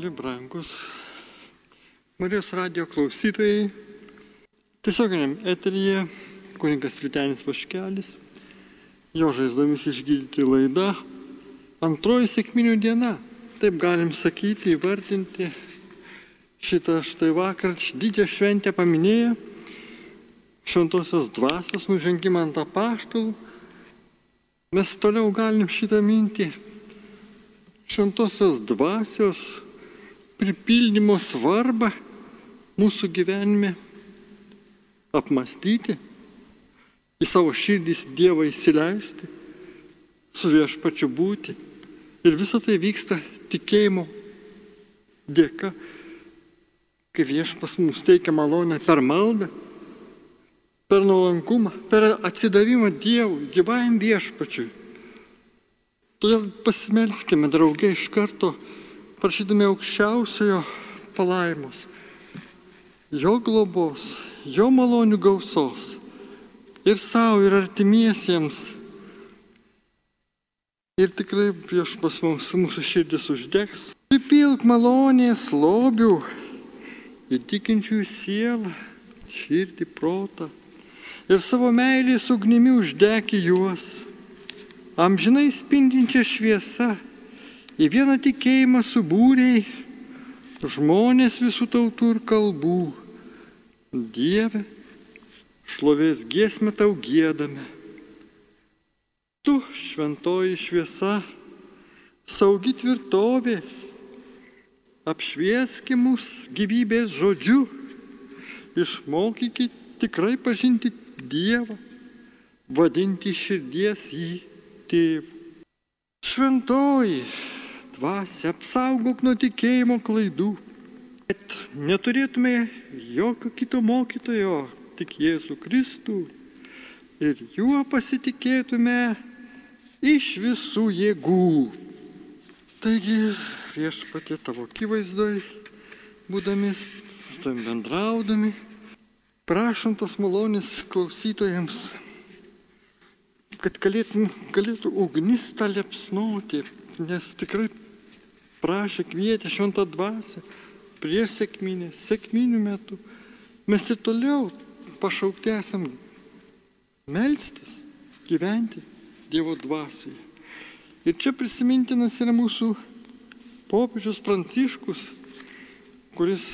mėly brangus Marijos radio klausytojai. Tiesioginiam eteryje kuningas Vitenis Vaškelis, jo žaizdomis išgydyti laida, antroji sėkminių diena, taip galim sakyti, įvardinti šitą štai vakar didžią šventę paminėję, šventosios dvasios nužengimą ant apaštalų, mes toliau galim šitą mintį šventosios dvasios pripildymo svarbą mūsų gyvenime apmastyti, į savo širdys Dievą įsileisti, su viešpačiu būti. Ir visa tai vyksta tikėjimo dėka, kai viešpas mums teikia malonę per maldą, per nuolankumą, per atsidavimą Dievui, gyvajam viešpačiui. Todėl pasimelskime draugiai iš karto, prašydami aukščiausiojo palaimos, jo globos, jo malonių gausos ir savo, ir artimiesiems. Ir tikrai viešpas mums mūsų širdis uždegs. Pripilk malonės lobių, įtikinčių sielą, širdį, protą. Ir savo meilės ugnimi uždegi juos. Amžinai spindinčia šviesa, į vieną tikėjimą subūrėjai žmonės visų tautų ir kalbų. Dieve, šlovės giesmę tau gėdame. Tu šventoji šviesa, saugi tvirtovė, apšvieski mus gyvybės žodžiu, išmokykit tikrai pažinti Dievą, vadinti širdies jį tėvų. Šventoji, dvasia, apsaugok nuo tikėjimo klaidų, kad neturėtume jokio kito mokytojo, tik Jėzų Kristų ir juo pasitikėtume iš visų jėgų. Taigi viešpatė tavo akivaizdoj, būdami, tam bendraudami, prašom tos malonės klausytojams, kad galėtum, galėtų ugnis tą lepsnoti, nes tikrai prašė, kvietė šventą dvasę prieš sėkminę, sėkminių metų. Mes ir toliau pašaukti esam melstis, gyventi Dievo dvasioje. Ir čia prisimintinas yra mūsų popiežius Pranciškus, kuris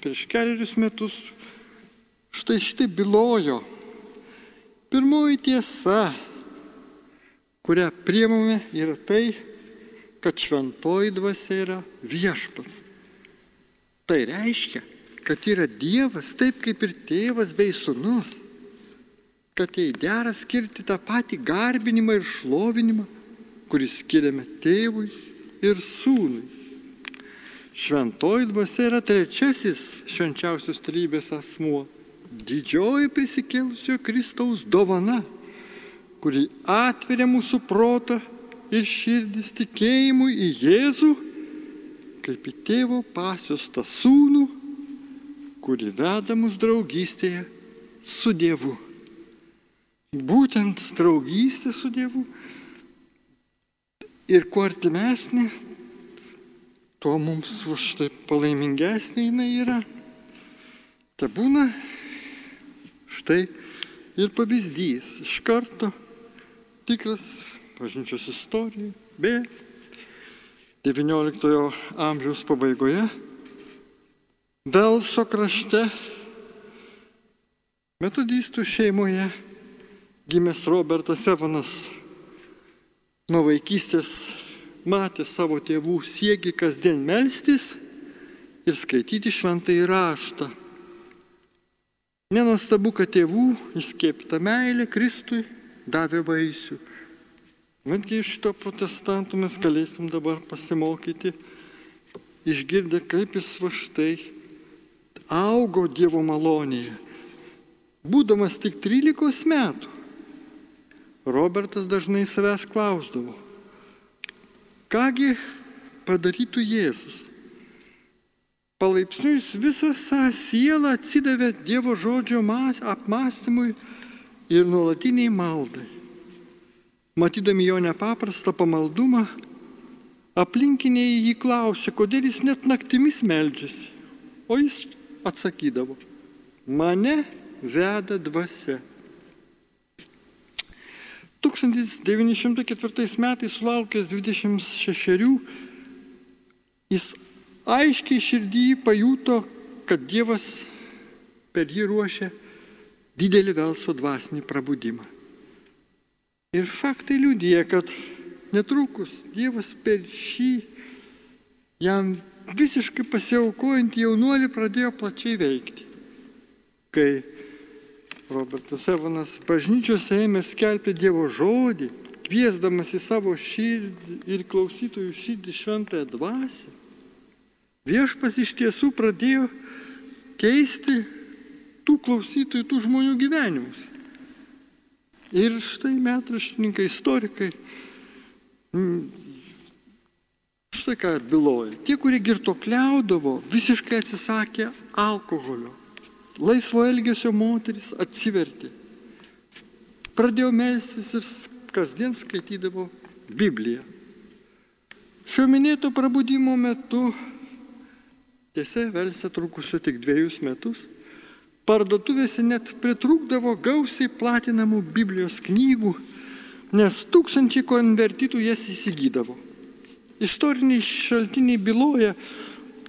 prieš keliarius metus štai šitai bylojo. Pirmoji tiesa, kurią priemame, yra tai, kad šventoji dvasia yra viešpats. Tai reiškia, kad yra Dievas taip kaip ir tėvas bei sunus, kad jai dera skirti tą patį garbinimą ir šlovinimą, kurį skiriame tėvui ir sūnui. Šventoji dvasia yra trečiasis švenčiausios trybės asmuo, didžioji prisikėlusio Kristaus dovana, kuri atveria mūsų protą ir širdis tikėjimui į Jėzų, kaip į tėvo pasiustą sūnų, kuri veda mus draugystėje su Dievu. Būtent draugystė su Dievu ir kuo artimesnė, tuo mums štai palaimingesnė jinai yra. Tai būna štai ir pavyzdys iš karto tikras bažnyčios istorijoje, bei XIX amžiaus pabaigoje Belso krašte metodistų šeimoje gimęs Robertas Evanas nuo vaikystės matė savo tėvų siekį kasdien melstis ir skaityti šventąjį raštą. Nenuostabu, kad tėvų įskiepta meilė Kristui davė vaisių. Netgi iš šito protestantų mes galėsim dabar pasimokyti, išgirdę, kaip jis va štai augo Dievo malonėje. Būdamas tik 13 metų, Robertas dažnai savęs klausdavo, kągi padarytų Jėzus. Palaipsniui visą sielą atsidavė Dievo žodžio apmąstymui ir nuolatiniai maldai. Matydami jo nepaprastą pamaldumą, Aplinkiniai jį klausė, kodėl jis net naktimis meldžiasi. O jis atsakydavo, mane veda dvasia. 1904 metais sulaukęs 26, jis aiškiai širdį pajuto, kad Dievas per jį ruošia didelį Velso dvasinį prabudimą. Ir faktai liūdė, kad netrukus Dievas per šį jam visiškai pasiaukojant jaunuolį pradėjo plačiai veikti. Kai Robertas Evanas bažnyčiose ėmė skelbti Dievo žodį, kviesdamas į savo širdį ir klausytojų širdį šventąją dvasę, viešpas iš tiesų pradėjo keisti tų klausytojų, tų žmonių gyvenimus. Ir štai metraštininkai, istorikai, mm, štai ką ir byloja. Tie, kurie girtokliaudavo, visiškai atsisakė alkoholio. Laisvo elgesio moteris atsivertė. Pradėjo melstis ir kasdien skaitydavo Bibliją. Šio minėto prabudimo metu, tiesa, Velsė trukusio tik dviejus metus, Parduotuvėse net pritrūkdavo gausiai platinamų Biblijos knygų, nes tūkstančiai konvertitų jas įsigydavo. Istoriniai šaltiniai byloja,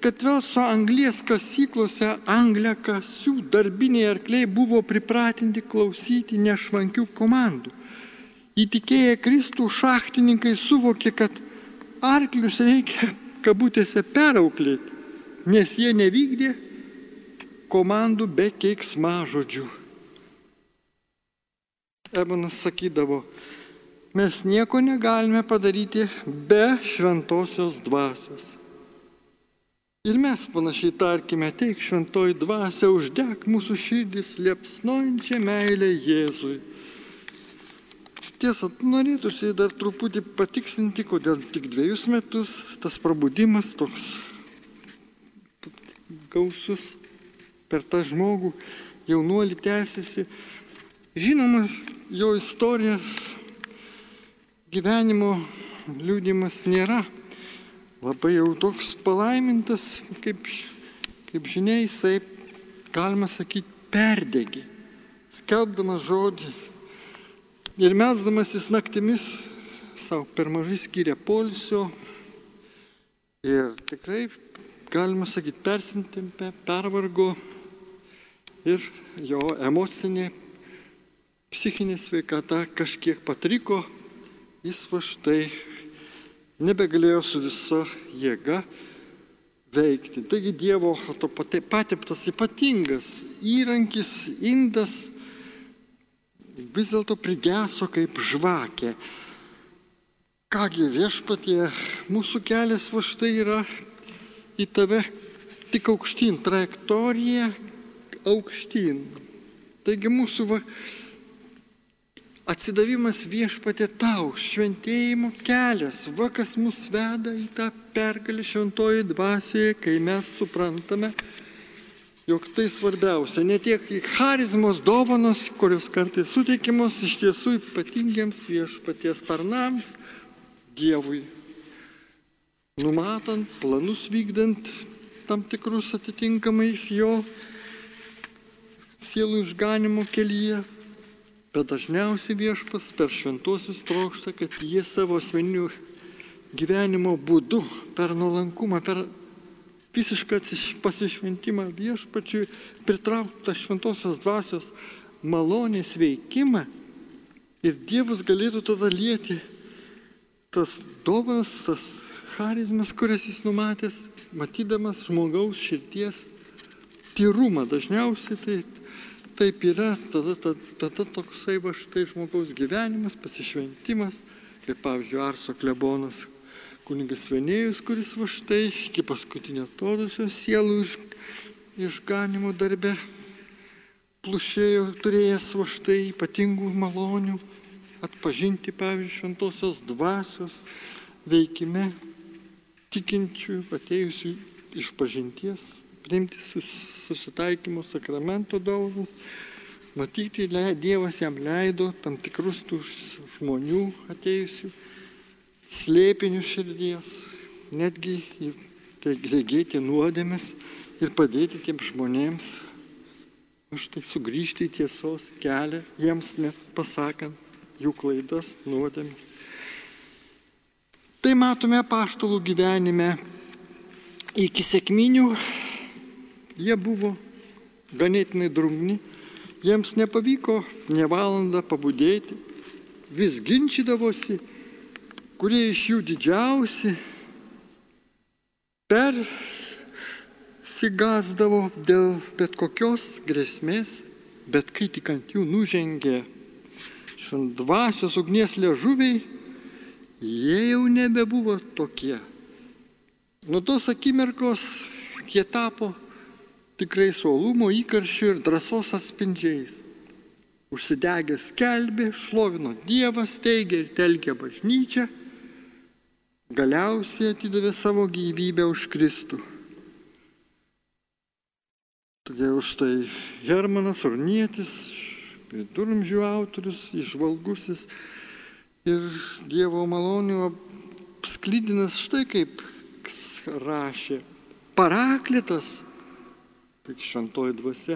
kad Velso anglies kasyklose angliakasių darbiniai arkliai buvo pripratinti klausyti nešvankių komandų. Įtikėję Kristų šachtininkai suvokė, kad arklius reikia kabutėse perauklėti, nes jie nevykdė komandų be keiksmažodžių. Ebonas sakydavo, mes nieko negalime padaryti be šventosios dvasios. Ir mes panašiai tarkime, teik šventoji dvasia, uždek mūsų širdis liepsnojančią meilę Jėzui. Tiesa, norėtųsi dar truputį patikslinti, kodėl tik dviejus metus tas prabudimas toks gausus per tą žmogų jaunuolį tęsiasi. Žinoma, jo istorija, gyvenimo liūdimas nėra labai jau toks palaimintas, kaip, kaip žinia, jisai, galima sakyti, perdegi, skelbdamas žodį ir mesdamasis naktimis savo per mažai skiria polsio ir tikrai, galima sakyti, persintempė, pervargo ir jo emocinė, psichinė sveikata kažkiek patriko, jis va štai nebegalėjo su visa jėga veikti. Taigi Dievo pateptas ypatingas įrankis, indas vis dėlto prigeso kaip žvakė. Kągi viešpatie, mūsų kelias va štai yra į tave tik aukštyn, trajektorija aukštyn. Taigi mūsų va, atsidavimas viešpatė tau, šventėjimo kelias, va kas mus veda į tą pergalį šventoji dvasioje, kai mes suprantame, jog tai svarbiausia, ne tiek charizmos dovanos, kurios kartais suteikiamos iš tiesų ypatingiems viešpaties tarnams, Dievui, numatant, planus vykdant tam tikrus atitinkamais jo sielų išganimo kelyje, bet dažniausiai viešpas per šventuosius trokšta, kad jie savo asmeninių gyvenimo būdu, per nuolankumą, per visišką pasišventimą viešpačiui pritrauktų šventosios dvasios malonės veikimą ir Dievas galėtų tada lieti tas dovanas, tas charizmas, kurias jis numatęs, matydamas žmogaus širties tyrumą. Dažniausiai tai taip yra, tada, tada, tada toksai va štai žmogaus gyvenimas, pasišventimas, kaip pavyzdžiui Arso klebonas, kuningas Venėjus, kuris va štai iki paskutinio todusio sielų iš, išganimo darbe plušėjo, turėjęs va štai ypatingų malonių, atpažinti, pavyzdžiui, šventosios dvasios veikime tikinčių, atėjusių iš pažinties priimti susitaikymo sakramento dovanas, matyti, Dievas jam leido tam tikrus tų žmonių atėjusių slėpinių širdies, netgi regėti nuodėmės ir padėti tiems žmonėms už tai sugrįžti į tiesos kelią, jiems net pasakant jų klaidas, nuodėmės. Tai matome paštalų gyvenime. Iki sėkminių jie buvo ganėtinai drungni, jiems nepavyko ne valandą pabudėti, vis ginčydavosi, kurie iš jų didžiausi, persigasdavo dėl bet kokios grėsmės, bet kai tik ant jų nužengė šventdvasios ugnies liežuviai, jie jau nebebuvo tokie. Nuo tos akimirkos jie tapo tikrai suolumo įkarščių ir drąsos atspindžiais. Užsidegę skelbė, šlovino Dievas, teigė ir telkė bažnyčią, galiausiai atidavė savo gyvybę už Kristų. Todėl štai Hermanas Urnietis, viduramžių autorius, išvalgusis ir Dievo malonių sklydinas štai kaip rašė. Paraklitas, tik šventoji dvasia,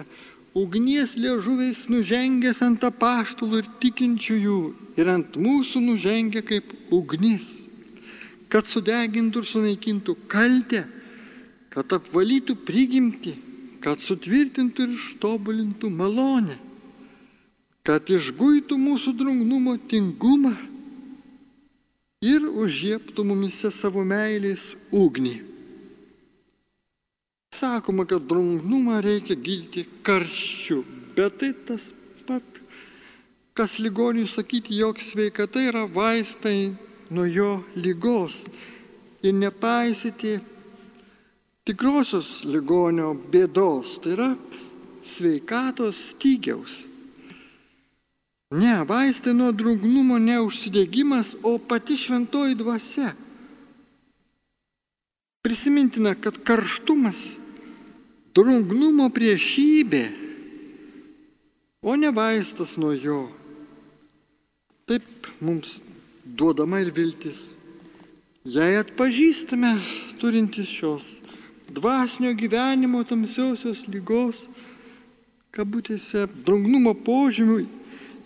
ugnies liežuviais nužengęs ant apaštalų ir tikinčiųjų ir ant mūsų nužengia kaip ugnis, kad sudegintų ir sunaikintų kaltę, kad apvalytų prigimti, kad sutvirtintų ir ištobulintų malonę, kad išguitų mūsų drungnumo tingumą ir užžieptų mumise savo meilės ugnį. Sakoma, kad drungnumą reikia gydyti karščiu, bet tai tas pat, kas ligoniui sakyti, jog sveikata yra vaistai nuo jo lygos ir nepaisyti tikrosios ligonio bėdos, tai yra sveikatos stygiaus. Ne, vaistai nuo drungnumo ne užsidegimas, o pati šventoji dvasia. Prisimintina, kad karštumas drungnumo priešybė, o ne vaistas nuo jo. Taip mums duodama ir viltis. Jei atpažįstame turintis šios dvasinio gyvenimo tamsiosios lygos, kabutėse, drungnumo požymių,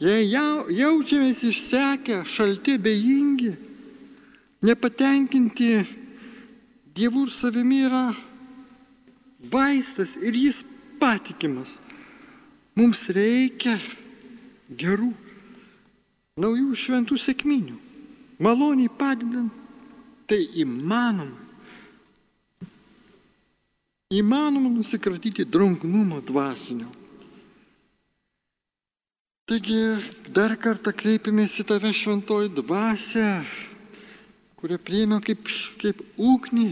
Jei jaučiamės išsekę, šalti, bejingi, nepatenkinti Dievų ir savimi yra vaistas ir jis patikimas. Mums reikia gerų, naujų šventų sėkminių. Maloniai padedant, tai įmanoma. Įmanoma nusikratyti drungnumo dvasinio. Taigi dar kartą kreipiamės į tave šventoji dvasia, kurią priėmė kaip, kaip ugnį,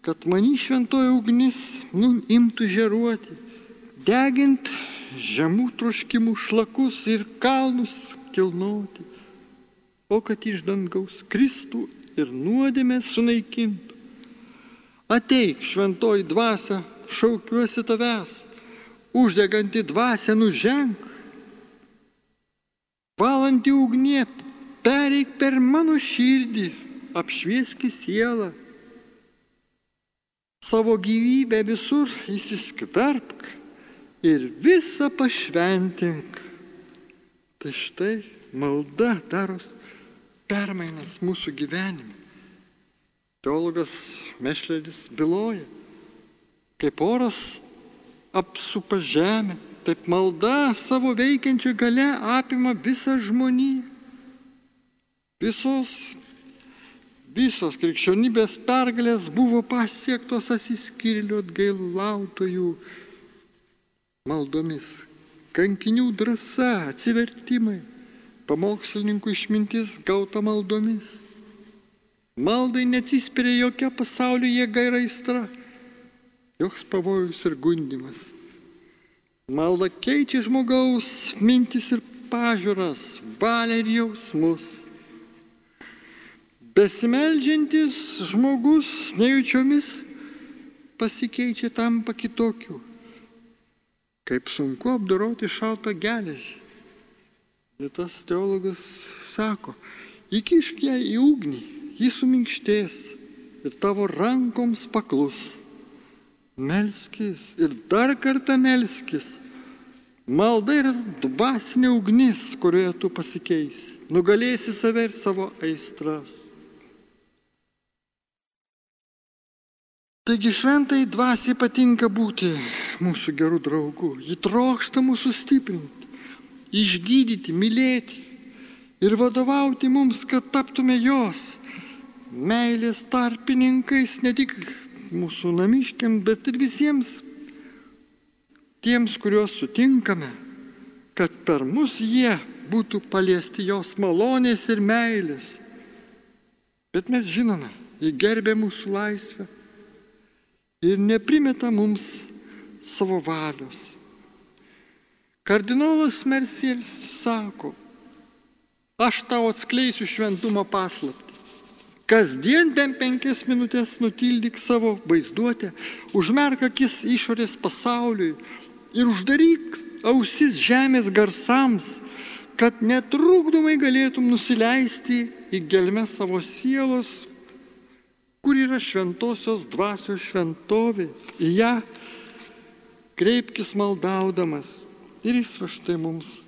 kad mani šventoji ugnis imtų žeruoti, degint žemų troškimų šlakus ir kalnus kilnoti, o kad iš dangaus Kristų ir nuodėmę sunaikintų. Ateik, šventoji dvasia, šaukiuosi tavęs, uždegantį dvasę nuženk Valanti ugnie, pereik per mano širdį, apšvieski sielą. Savo gyvybę visur įsiskverbk ir visą pašventink. Tai štai malda daros permainas mūsų gyvenime. Teologas Mešleris byloja, kaip oras apsupa žemę, Taip malda savo veikiančia gale apima visą žmoniją. Visos, visos krikščionybės pergalės buvo pasiektos atsiskyrėlių atgailautojų maldomis. Kankinių drąsa, atsivertimai, pamokslininkų išmintis gauta maldomis. Maldai neatsispiria jokia pasaulio jėga ir aistra, joks pavojus ir gundimas. Malda keičia žmogaus mintis ir pažiūras, valią ir jausmus. Besimeldžiantis žmogus nejučiomis pasikeičia tampa kitokiu. Kaip sunku apdoroti šaltą geležį. Ir tas teologas sako, įkišk ją į ugnį, ji suminkštės ir tavo rankoms paklus. Melskis ir dar kartą melskis. Malda yra dvasinė ugnis, kurioje tu pasikeisi. Nugalėsi save ir savo aistras. Taigi šventai dvasiai patinka būti mūsų gerų draugų. Ji trokšta mūsų stiprinti, išgydyti, mylėti ir vadovauti mums, kad taptume jos meilės tarpininkais ne tik mūsų namiškiam, bet ir visiems tiems, kuriuos sutinkame, kad per mus jie būtų paliesti jos malonės ir meilės. Bet mes žinome, jie gerbė mūsų laisvę ir neprimeta mums savo valios. Kardinolas Mersieris sako, aš tau atskleisiu šventumo paslaptį. Kasdien bent penkias minutės nutildyk savo vaizduotę, užmerk akis išorės pasauliui ir uždaryk ausis žemės garsams, kad netrukdomai galėtum nusileisti į gelmę savo sielos, kur yra šventosios dvasios šventovė. Į ją kreipkis maldaudamas. Ir jis va štai mums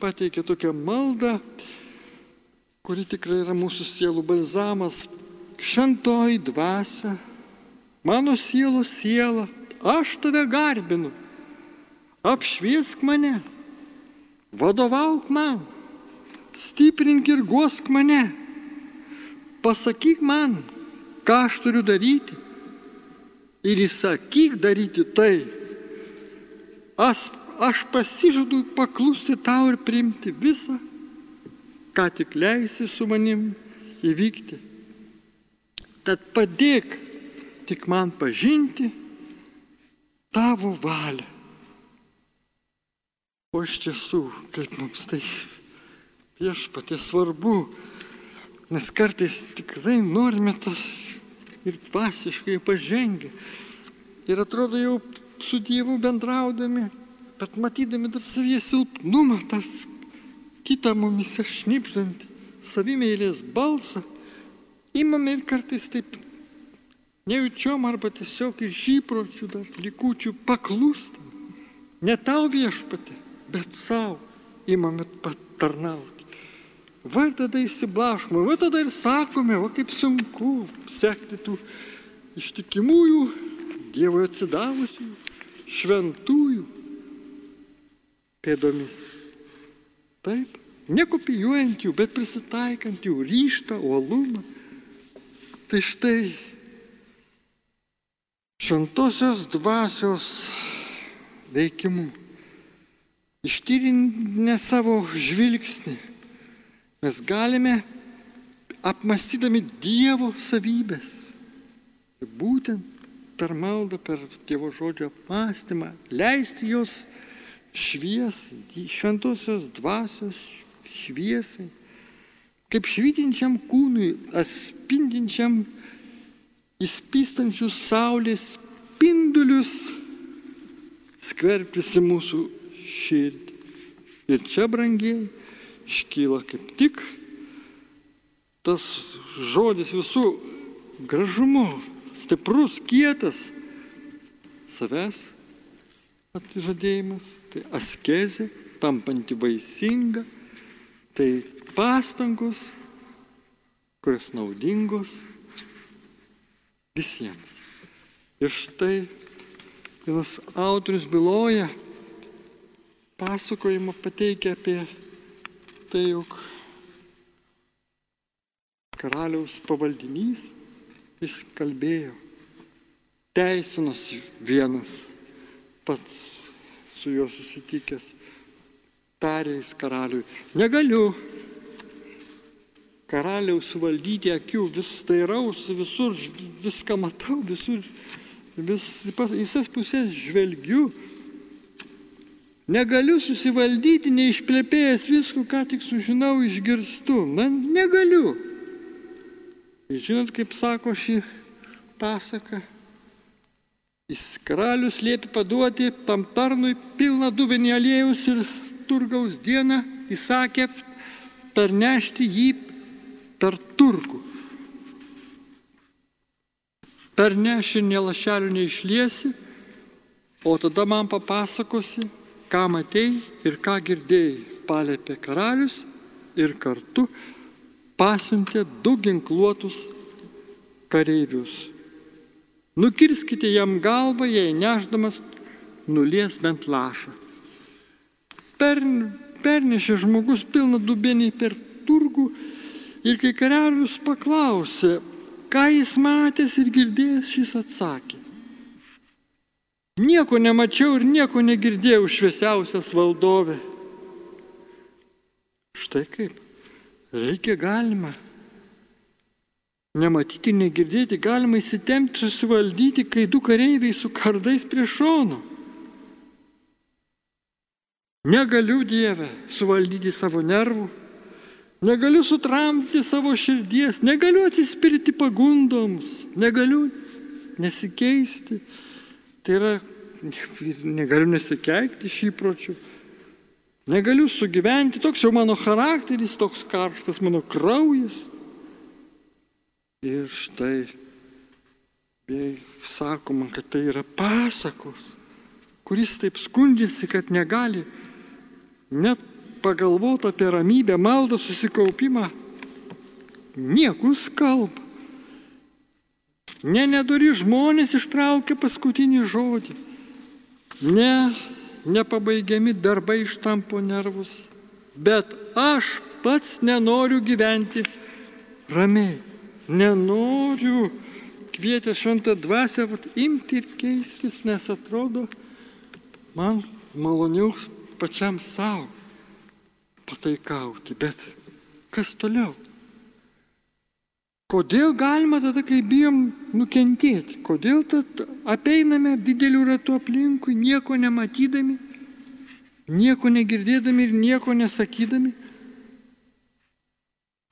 pateikė tokią maldą, kuri tikrai yra mūsų sielų balzamas, šventoji dvasia, mano sielos siela, aš tave garbinu, apšviesk mane, vadovauk man, stiprink ir guosk mane, pasakyk man, ką aš turiu daryti ir įsakyk daryti tai. Aš, aš pasižadu paklusti tau ir priimti visą ką tik leisi su manim įvykti. Tad padėk tik man pažinti tavo valią. O iš tiesų, kaip mums tai viešpatė svarbu, nes kartais tikrai norime tas ir dvasiškai pažengę. Ir atrodo jau su Dievu bendraudami, bet matydami dar savyje silpnumą, tą kitą mumise šnipždantį savimėlės balsą, imame ir kartais taip nejučiom arba tiesiog iš įpročių dar likučių paklūstam. Ne tau viešpatė, bet savo imame patarnauti. Va tada įsiblaškome, va tada ir sakome, va kaip sunku sekti tų ištikimųjų, Dievo atsidavusių, šventųjų pėdomis. Taip, nekopijuojant jų, bet prisitaikant jų ryštą, uolumą. Tai štai šventosios dvasios veikimu, ištyrinę savo žvilgsnį, mes galime apmastydami Dievo savybės, būtent per maldą, per Dievo žodžio apmąstymą, leisti jos šviesai, šventosios dvasios šviesai, kaip švytinčiam kūnui, atspindinčiam įspystančius saulės spindulius skverbtis į mūsų širdį. Ir čia, brangiai, iškyla kaip tik tas žodis visų gražumu, stiprus, kietas savęs atižadėjimas, tai askezė, tampanti vaisinga, tai pastangos, kurios naudingos visiems. Ir štai vienas autorius byloja, pasakojimą pateikia apie tai, jog karaliaus pavaldinys vis kalbėjo, teisinosi vienas pats su juo susitikęs, tarėjęs karaliui, negaliu karaliaus suvaldyti akių, vis tairausi, visur viską matau, visur, vis, visas pusės žvelgiu. Negaliu susivaldyti, neišplepėjęs visko, ką tik sužinau, išgirstu. Na, negaliu. Ir žinot, kaip sako šį pasaką, Jis karalius liepė paduoti tam tarnui pilną dubenį aliejus ir turgaus dieną įsakė pernešti jį per turgų. Per nešinį lašelių neišliesi, o tada man papasakosi, ką matėjai ir ką girdėjai, palėpė karalius ir kartu pasiuntė du ginkluotus kareivius. Nukirskite jam galvą, jei neždamas nulies bent lašą. Per, pernešė žmogus pilną dubenį per turgų ir kai karalius paklausė, ką jis matęs ir girdėjęs, šis atsakė. Nieko nemačiau ir nieko negirdėjau šviesiausias valdovė. Štai kaip. Reikia galima. Nematyti, negirdėti, galima įsitempti, susivaldyti, kai du kareiviai su kardais prie šono. Negaliu Dievę suvaldyti savo nervų, negaliu sutramdyti savo širdies, negaliu atsispirti pagundoms, negaliu nesikeisti. Tai yra, negaliu nesikeikti iš įpročių. Negaliu sugyventi, toks jau mano charakteris, toks karštas mano kraujas. Ir štai, bei sakoma, kad tai yra pasakos, kuris taip skundžiasi, kad negali net pagalvoti apie ramybę, maldą, susikaupimą. Niekus kalba. Ne nedori žmonės ištraukia paskutinį žodį. Ne nepabaigiami darbai ištampo nervus. Bet aš pats nenoriu gyventi ramiai. Nenoriu kvietę šventą dvasę vat, imti ir keistis, nes atrodo, man maloniau pačiam savo pataikauti. Bet kas toliau? Kodėl galima tada, kai bijom nukentėti? Kodėl tada apeiname didelių ratų aplinkui, nieko nematydami, nieko negirdėdami ir nieko nesakydami?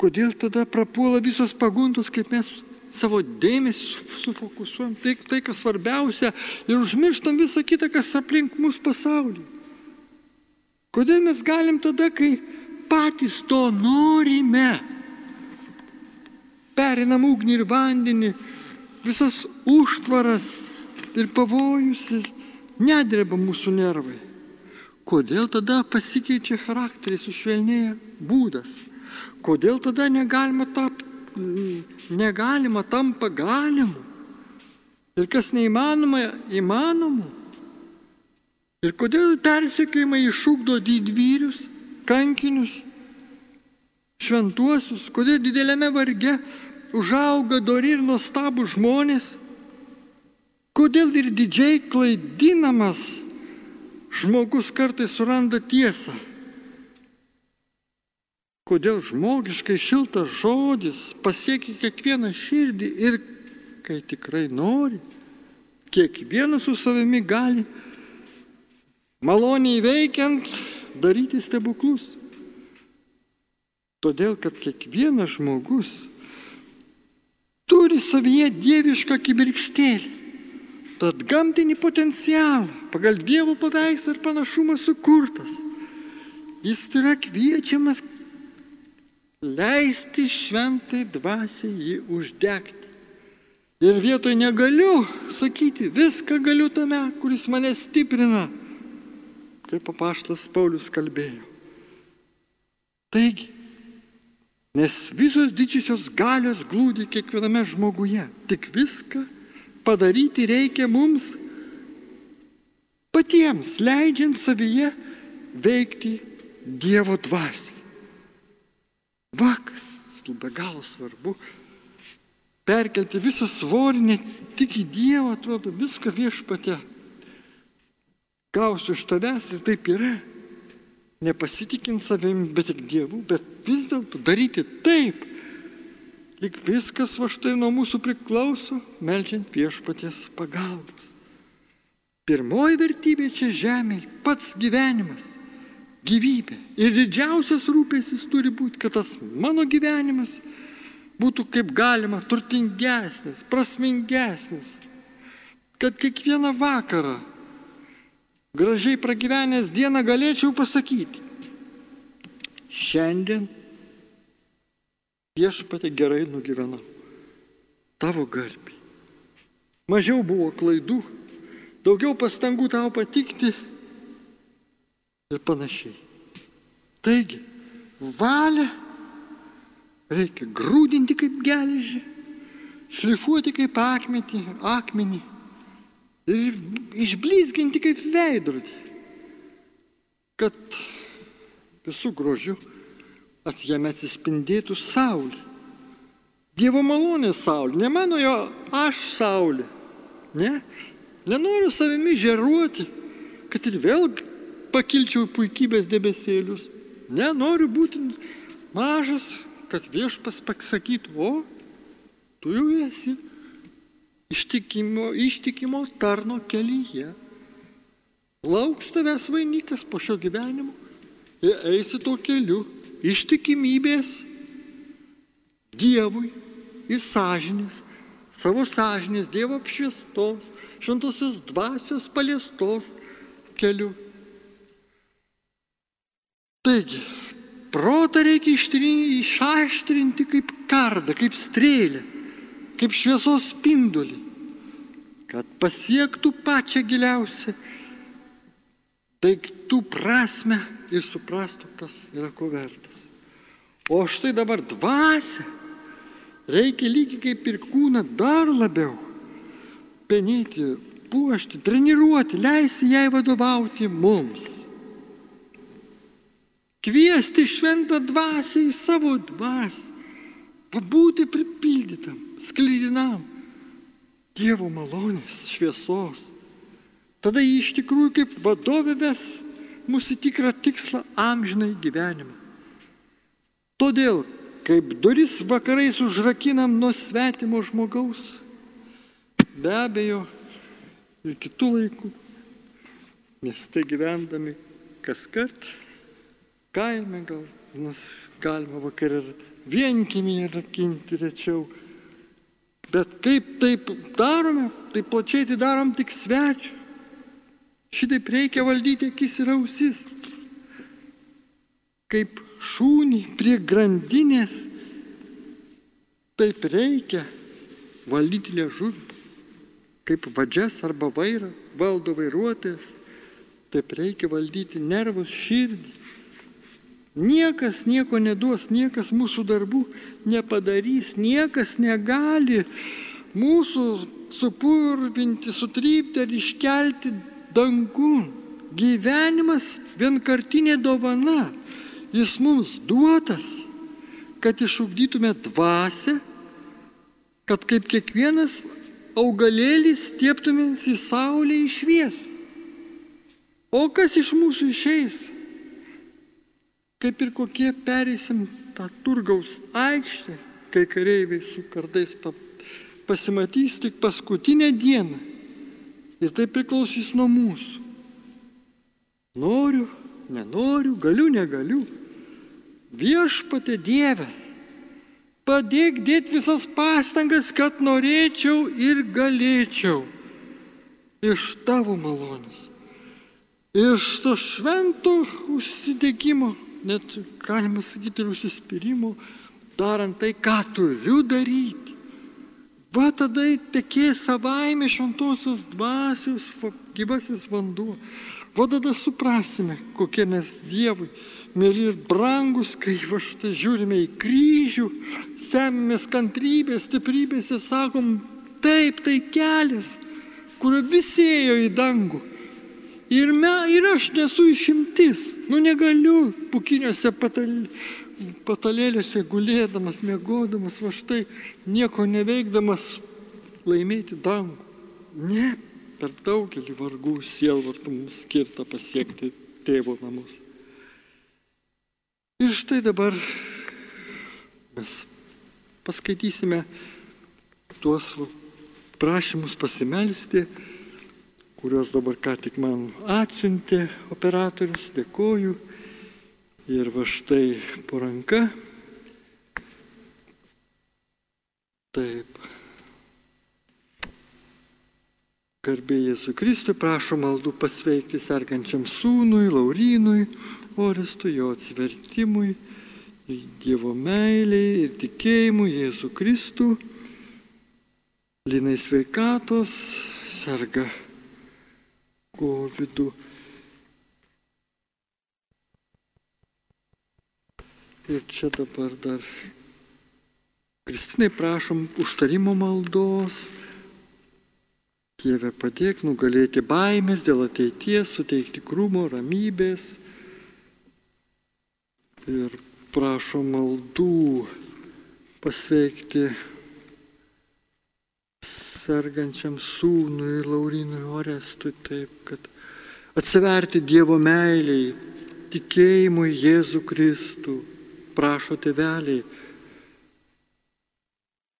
Kodėl tada prapuola visos paguntos, kaip mes savo dėmesį sufokusuojam, tai, tai kas svarbiausia ir užmirštam visą kitą, kas aplink mūsų pasaulį? Kodėl mes galim tada, kai patys to norime? Perinam ugnį ir vandenį, visas užtvaras ir pavojus ir nedreba mūsų nervai. Kodėl tada pasikeičia charakteris, sušvelnėja būdas? Kodėl tada negalima, tap, negalima tampa galimu? Ir kas neįmanoma, įmanomu? Ir kodėl persekiojimai išūkdo didvyrius, kankinius, šventuosius, kodėl didelėme varge užauga dori ir nuostabų žmonės, kodėl ir didžiai klaidinamas žmogus kartais suranda tiesą. Kodėl žmogiškai šiltas žodis pasiekia kiekvieną širdį ir kai tikrai nori, kiekvienas su savimi gali maloniai veikiant daryti stebuklus. Todėl, kad kiekvienas žmogus turi savyje dievišką kibirkštėlį. Tad gamtinį potencialą pagal Dievo paveikslą ir panašumą sukurtas. Jis yra kviečiamas leisti šventai dvasiai jį uždegti. Ir vietoj negaliu sakyti, viską galiu tame, kuris mane stiprina, kaip papaštas Paulius kalbėjo. Taigi, Nes visos didžiosios galios glūdi kiekviename žmoguje. Tik viską padaryti reikia mums patiems, leidžiant savyje veikti Dievo dvasiai. Vakas, be galo svarbu, perkelti visą svorį ne tik į Dievą, atrodo, viską viešpatė. Gausiu iš tavęs ir taip yra nepasitikint savimi, bet tik Dievu, bet vis dėlto daryti taip, lyg viskas va štai nuo mūsų priklauso, melžiant viešpaties pagalbos. Pirmoji vertybė čia žemėje - pats gyvenimas, gyvybė. Ir didžiausias rūpėsis turi būti, kad tas mano gyvenimas būtų kaip galima turtingesnis, prasmingesnis. Kad kiekvieną vakarą gražiai pragyvenęs dieną galėčiau pasakyti, šiandien viešpatė gerai nugyvenau. Tavo garbiai. Mažiau buvo klaidų, daugiau pastangų tau patikti ir panašiai. Taigi, valia reikia grūdinti kaip geležį, šlifuoti kaip akmetį, akmenį ir išblizginti kaip veidrodį, kad visų grožių jame atsispindėtų saulė. Dievo malonė saulė, ne mano jo aš saulė. Ne, nenoriu savimi žeruoti, kad ir vėl pakilčiau puikybės debesėlius. Ne, noriu būti mažas, kad viešpas pasakytų, o tu jau esi ištikimo, ištikimo tarno kelyje. Lauks tavęs vainikas po šio gyvenimo ir eisi tuo keliu ištikimybės Dievui ir sąžinės, savo sąžinės, Dievo apšviestos, šventosios dvasios paliestos keliu. Taigi, protą reikia išaštrinti kaip kardą, kaip strėlę, kaip šviesos spindulį, kad pasiektų pačią giliausią daiktų prasme ir suprastų, kas yra ko vertas. O štai dabar dvasia reikia lygiai kaip ir kūną dar labiau penėti, puošti, treniruoti, leisti jai vadovauti mums. Kviesti šventą dvasę į savo dvasę, pabūti pripildytam, sklydinam Dievo malonės, šviesos. Tada jį iš tikrųjų kaip vadovė ves mūsų tikrą tikslą amžinai gyvenimą. Todėl, kaip duris vakarais užrakinam nuo svetimo žmogaus, be abejo ir kitų laikų, nes tai gyvendami kas kart, kaime gal, nors galima vakar ir vienkimį rakinti rečiau. Bet kaip taip darome, tai plačiai tai darom tik svečiu. Šitaip reikia valdyti akis ir ausis. Kaip šūnį prie grandinės, taip reikia valdyti liežuvį. Kaip vadžias arba vairą valdo vairuotojas, taip reikia valdyti nervus širdį. Niekas nieko neduos, niekas mūsų darbų nepadarys, niekas negali mūsų supurvinti, sutrypti ar iškelti dangun. Gyvenimas vienkartinė dovana. Jis mums duotas, kad išugdytume dvasę, kad kaip kiekvienas augalėlis tieptumės į saulę išvies. O kas iš mūsų išeis? Kaip ir kokie perėsim tą turgaus aikštę, kai kareiviai su kardais pasimatys tik paskutinę dieną Ir tai priklausys nuo mūsų. Noriu, nenoriu, galiu, negaliu. Viešpate Dieve, padėk dėti visas pastangas, kad norėčiau ir galėčiau iš tavo malonės. Iš to švento užsidėgymo, net galima sakyti ir užsispyrimo, darant tai, ką turiu daryti. Va tada tekės savaime šventosios dvasios gyvasis vanduo. Va tada suprasime, kokie mes Dievui mėly ir brangus, kai va štai žiūrime į kryžių, semimės kantrybės, stiprybės ir sakom, taip, tai kelias, kurio visi ėjo į dangų. Ir, me, ir aš nesu išimtis, nu negaliu pukiniuose patalėse patalėliuose gulėdamas, mėgodamas, va štai nieko neveikdamas laimėti dangų. Ne, per daugelį vargų sielvartų mums skirta pasiekti tėvo namus. Ir štai dabar mes paskaitysime tuos prašymus pasimelsti, kuriuos dabar ką tik man atsiuntė operatorius, dėkoju. Ir va štai po ranka. Taip. Garbė Jėzų Kristui prašo maldų pasveikti sergančiam sūnui, Laurinui, Oristui, jo atsivertimui Dievo meiliai ir tikėjimu Jėzų Kristų. Linai sveikatos, serga COVID. Ir čia dabar dar Kristinai prašom užtarimo maldos. Dieve padėk nugalėti baimės dėl ateities, suteikti krūmo, ramybės. Ir prašom maldų pasveikti sergančiam sūnui Laurinui Orestui taip, kad atsiverti Dievo meiliai, tikėjimui Jėzų Kristų, prašo teveliai.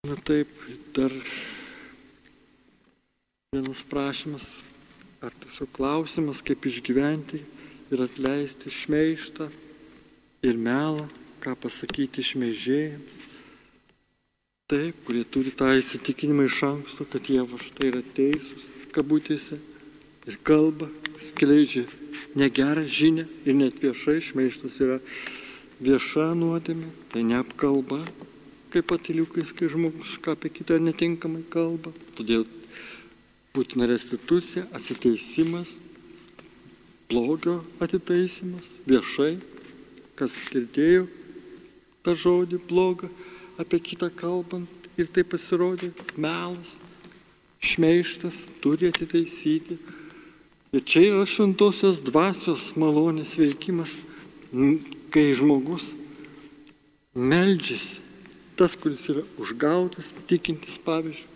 Na taip, dar vienas prašymas, ar tiesiog klausimas, kaip išgyventi ir atleisti šmeištą ir melą, ką pasakyti šmeižėjams. Taip, kurie turi tą įsitikinimą iš anksto, kad jie va štai yra teisūs, kabutėse, ir kalba, skleidžia negerą žinę ir net viešai šmeištas yra vieša nuodėmė, tai neapkalba, kaip patiliukais, kai žmogus ką apie kitą netinkamai kalba. Todėl būtina restitucija, atsiteisimas, blogio atitaisimas, viešai, kas girdėjo tą žodį blogą apie kitą kalbant ir tai pasirodė melas, šmeištas, turi atitaisyti. Ir čia yra šventosios dvasios malonės veikimas, kai žmogus meldžiasi, tas, kuris yra užgautas, tikintis pavyzdžiui,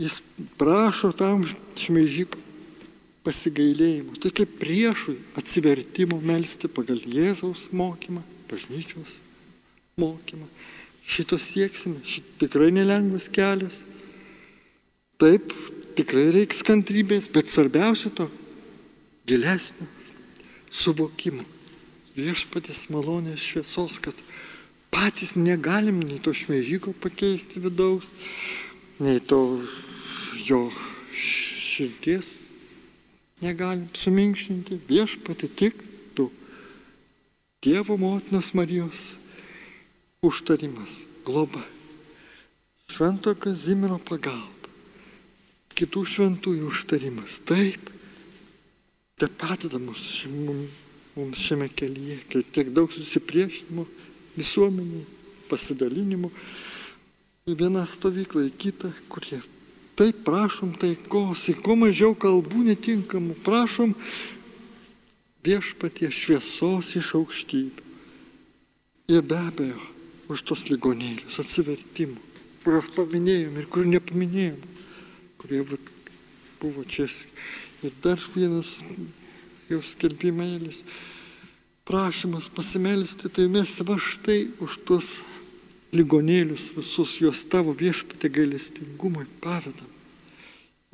jis prašo tam šmeižikui pasigailėjimo, tai kaip priešui atsivertimo melstį pagal Jėzaus mokymą, bažnyčios mokymą. Šito sieksime, šit tikrai nelengvas kelias. Taip, tikrai reiks kantrybės, bet svarbiausia to gilesnio suvokimo. Viešpatės malonės šviesos, kad patys negalim nei to šmeižyko pakeisti vidaus, nei to jo širdies negalim suminkštinti. Viešpatė tik tu. Dievo motinos Marijos užtarimas, globa, švento Kazimiero pagalba, kitų šventųjų užtarimas. Taip, te padeda mums, mums šiame kelyje, kai tiek daug susipriešinimo visuomeniai, pasidalinimų į vieną stovyklą, į kitą, kurie taip prašom taikos, į kuo mažiau kalbų netinkamų, prašom viešpatie šviesos iš aukštybių. Ir be abejo, už tos ligonėlius, atsivertimų, kuriuos paminėjom ir kurių nepaminėjom, kurie buvo čia. Ir dar vienas jau skelbimėlis, prašymas pasimelsti, tai mes va štai už tuos ligonėlius visus juos tavo viešpatė gailestingumui pavedam.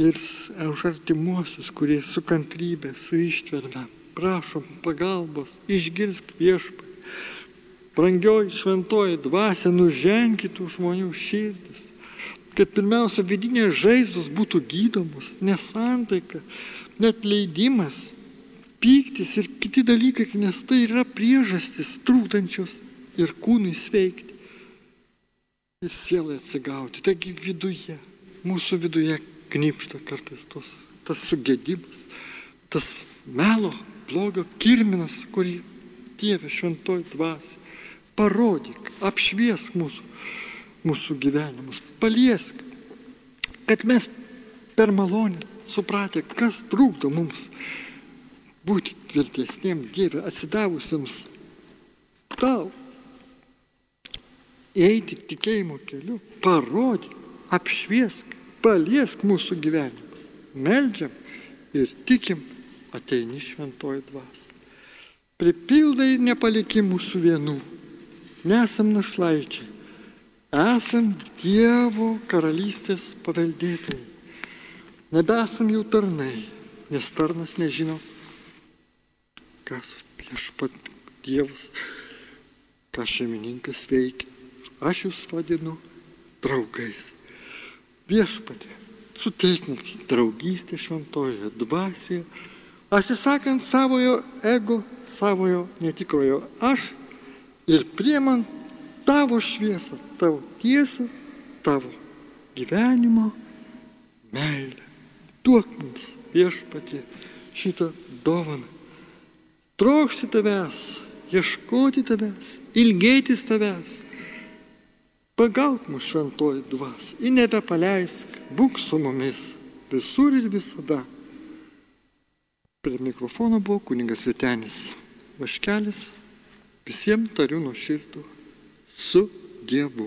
Ir už artimuosius, kurie su kantrybė, su ištverme, prašom pagalbos, išgirsk viešpatį brangioji šventoji dvasia nuženkytų žmonių širdis, kad pirmiausia vidinės žaizdos būtų gydomos, nesantaika, net leidimas, pyktis ir kiti dalykai, nes tai yra priežastis trūkdančios ir kūnui sveikti ir sielai atsigauti. Taigi viduje, mūsų viduje knipšta kartais tos, tas sugėdimas, tas melo, blogio kirminas, kurį Dieve šventoji dvasia parodyk, apšviesk mūsų, mūsų gyvenimus, paliesk, kad mes per malonę supratę, kas trukdo mums būti tvirtesniem Dievui, atsidavusiems tau, eiti tikėjimo keliu, parodyk, apšviesk, paliesk mūsų gyvenimą. Meldžiam ir tikim, ateini šventoji dvasia. Pripildai nepalikim mūsų vienų nesam našlaičiai, esam Dievo karalystės paveldėtojai. Nebesam jų tarnai, nes tarnas nežino, kas viešpat Dievas, ką šeimininkas veikia. Aš jūs vadinu draugais. Viešpatė, suteik mums draugystę šventojoje dvasioje, atsisakant savojo ego, savojo netikrojo aš ir priemant tavo šviesą, tavo tiesą, tavo gyvenimo meilę. Duok mums viešpatį šitą dovaną. Trokšti tavęs, ieškoti tavęs, ilgėtis tavęs. Pagauk mus šventoji dvasia ir nebepaleisk, būk su mumis visur ir visada. Prie mikrofono buvo kuningas Vitenis Vaškelis. Visiems tariu nuo širdų su Dievu.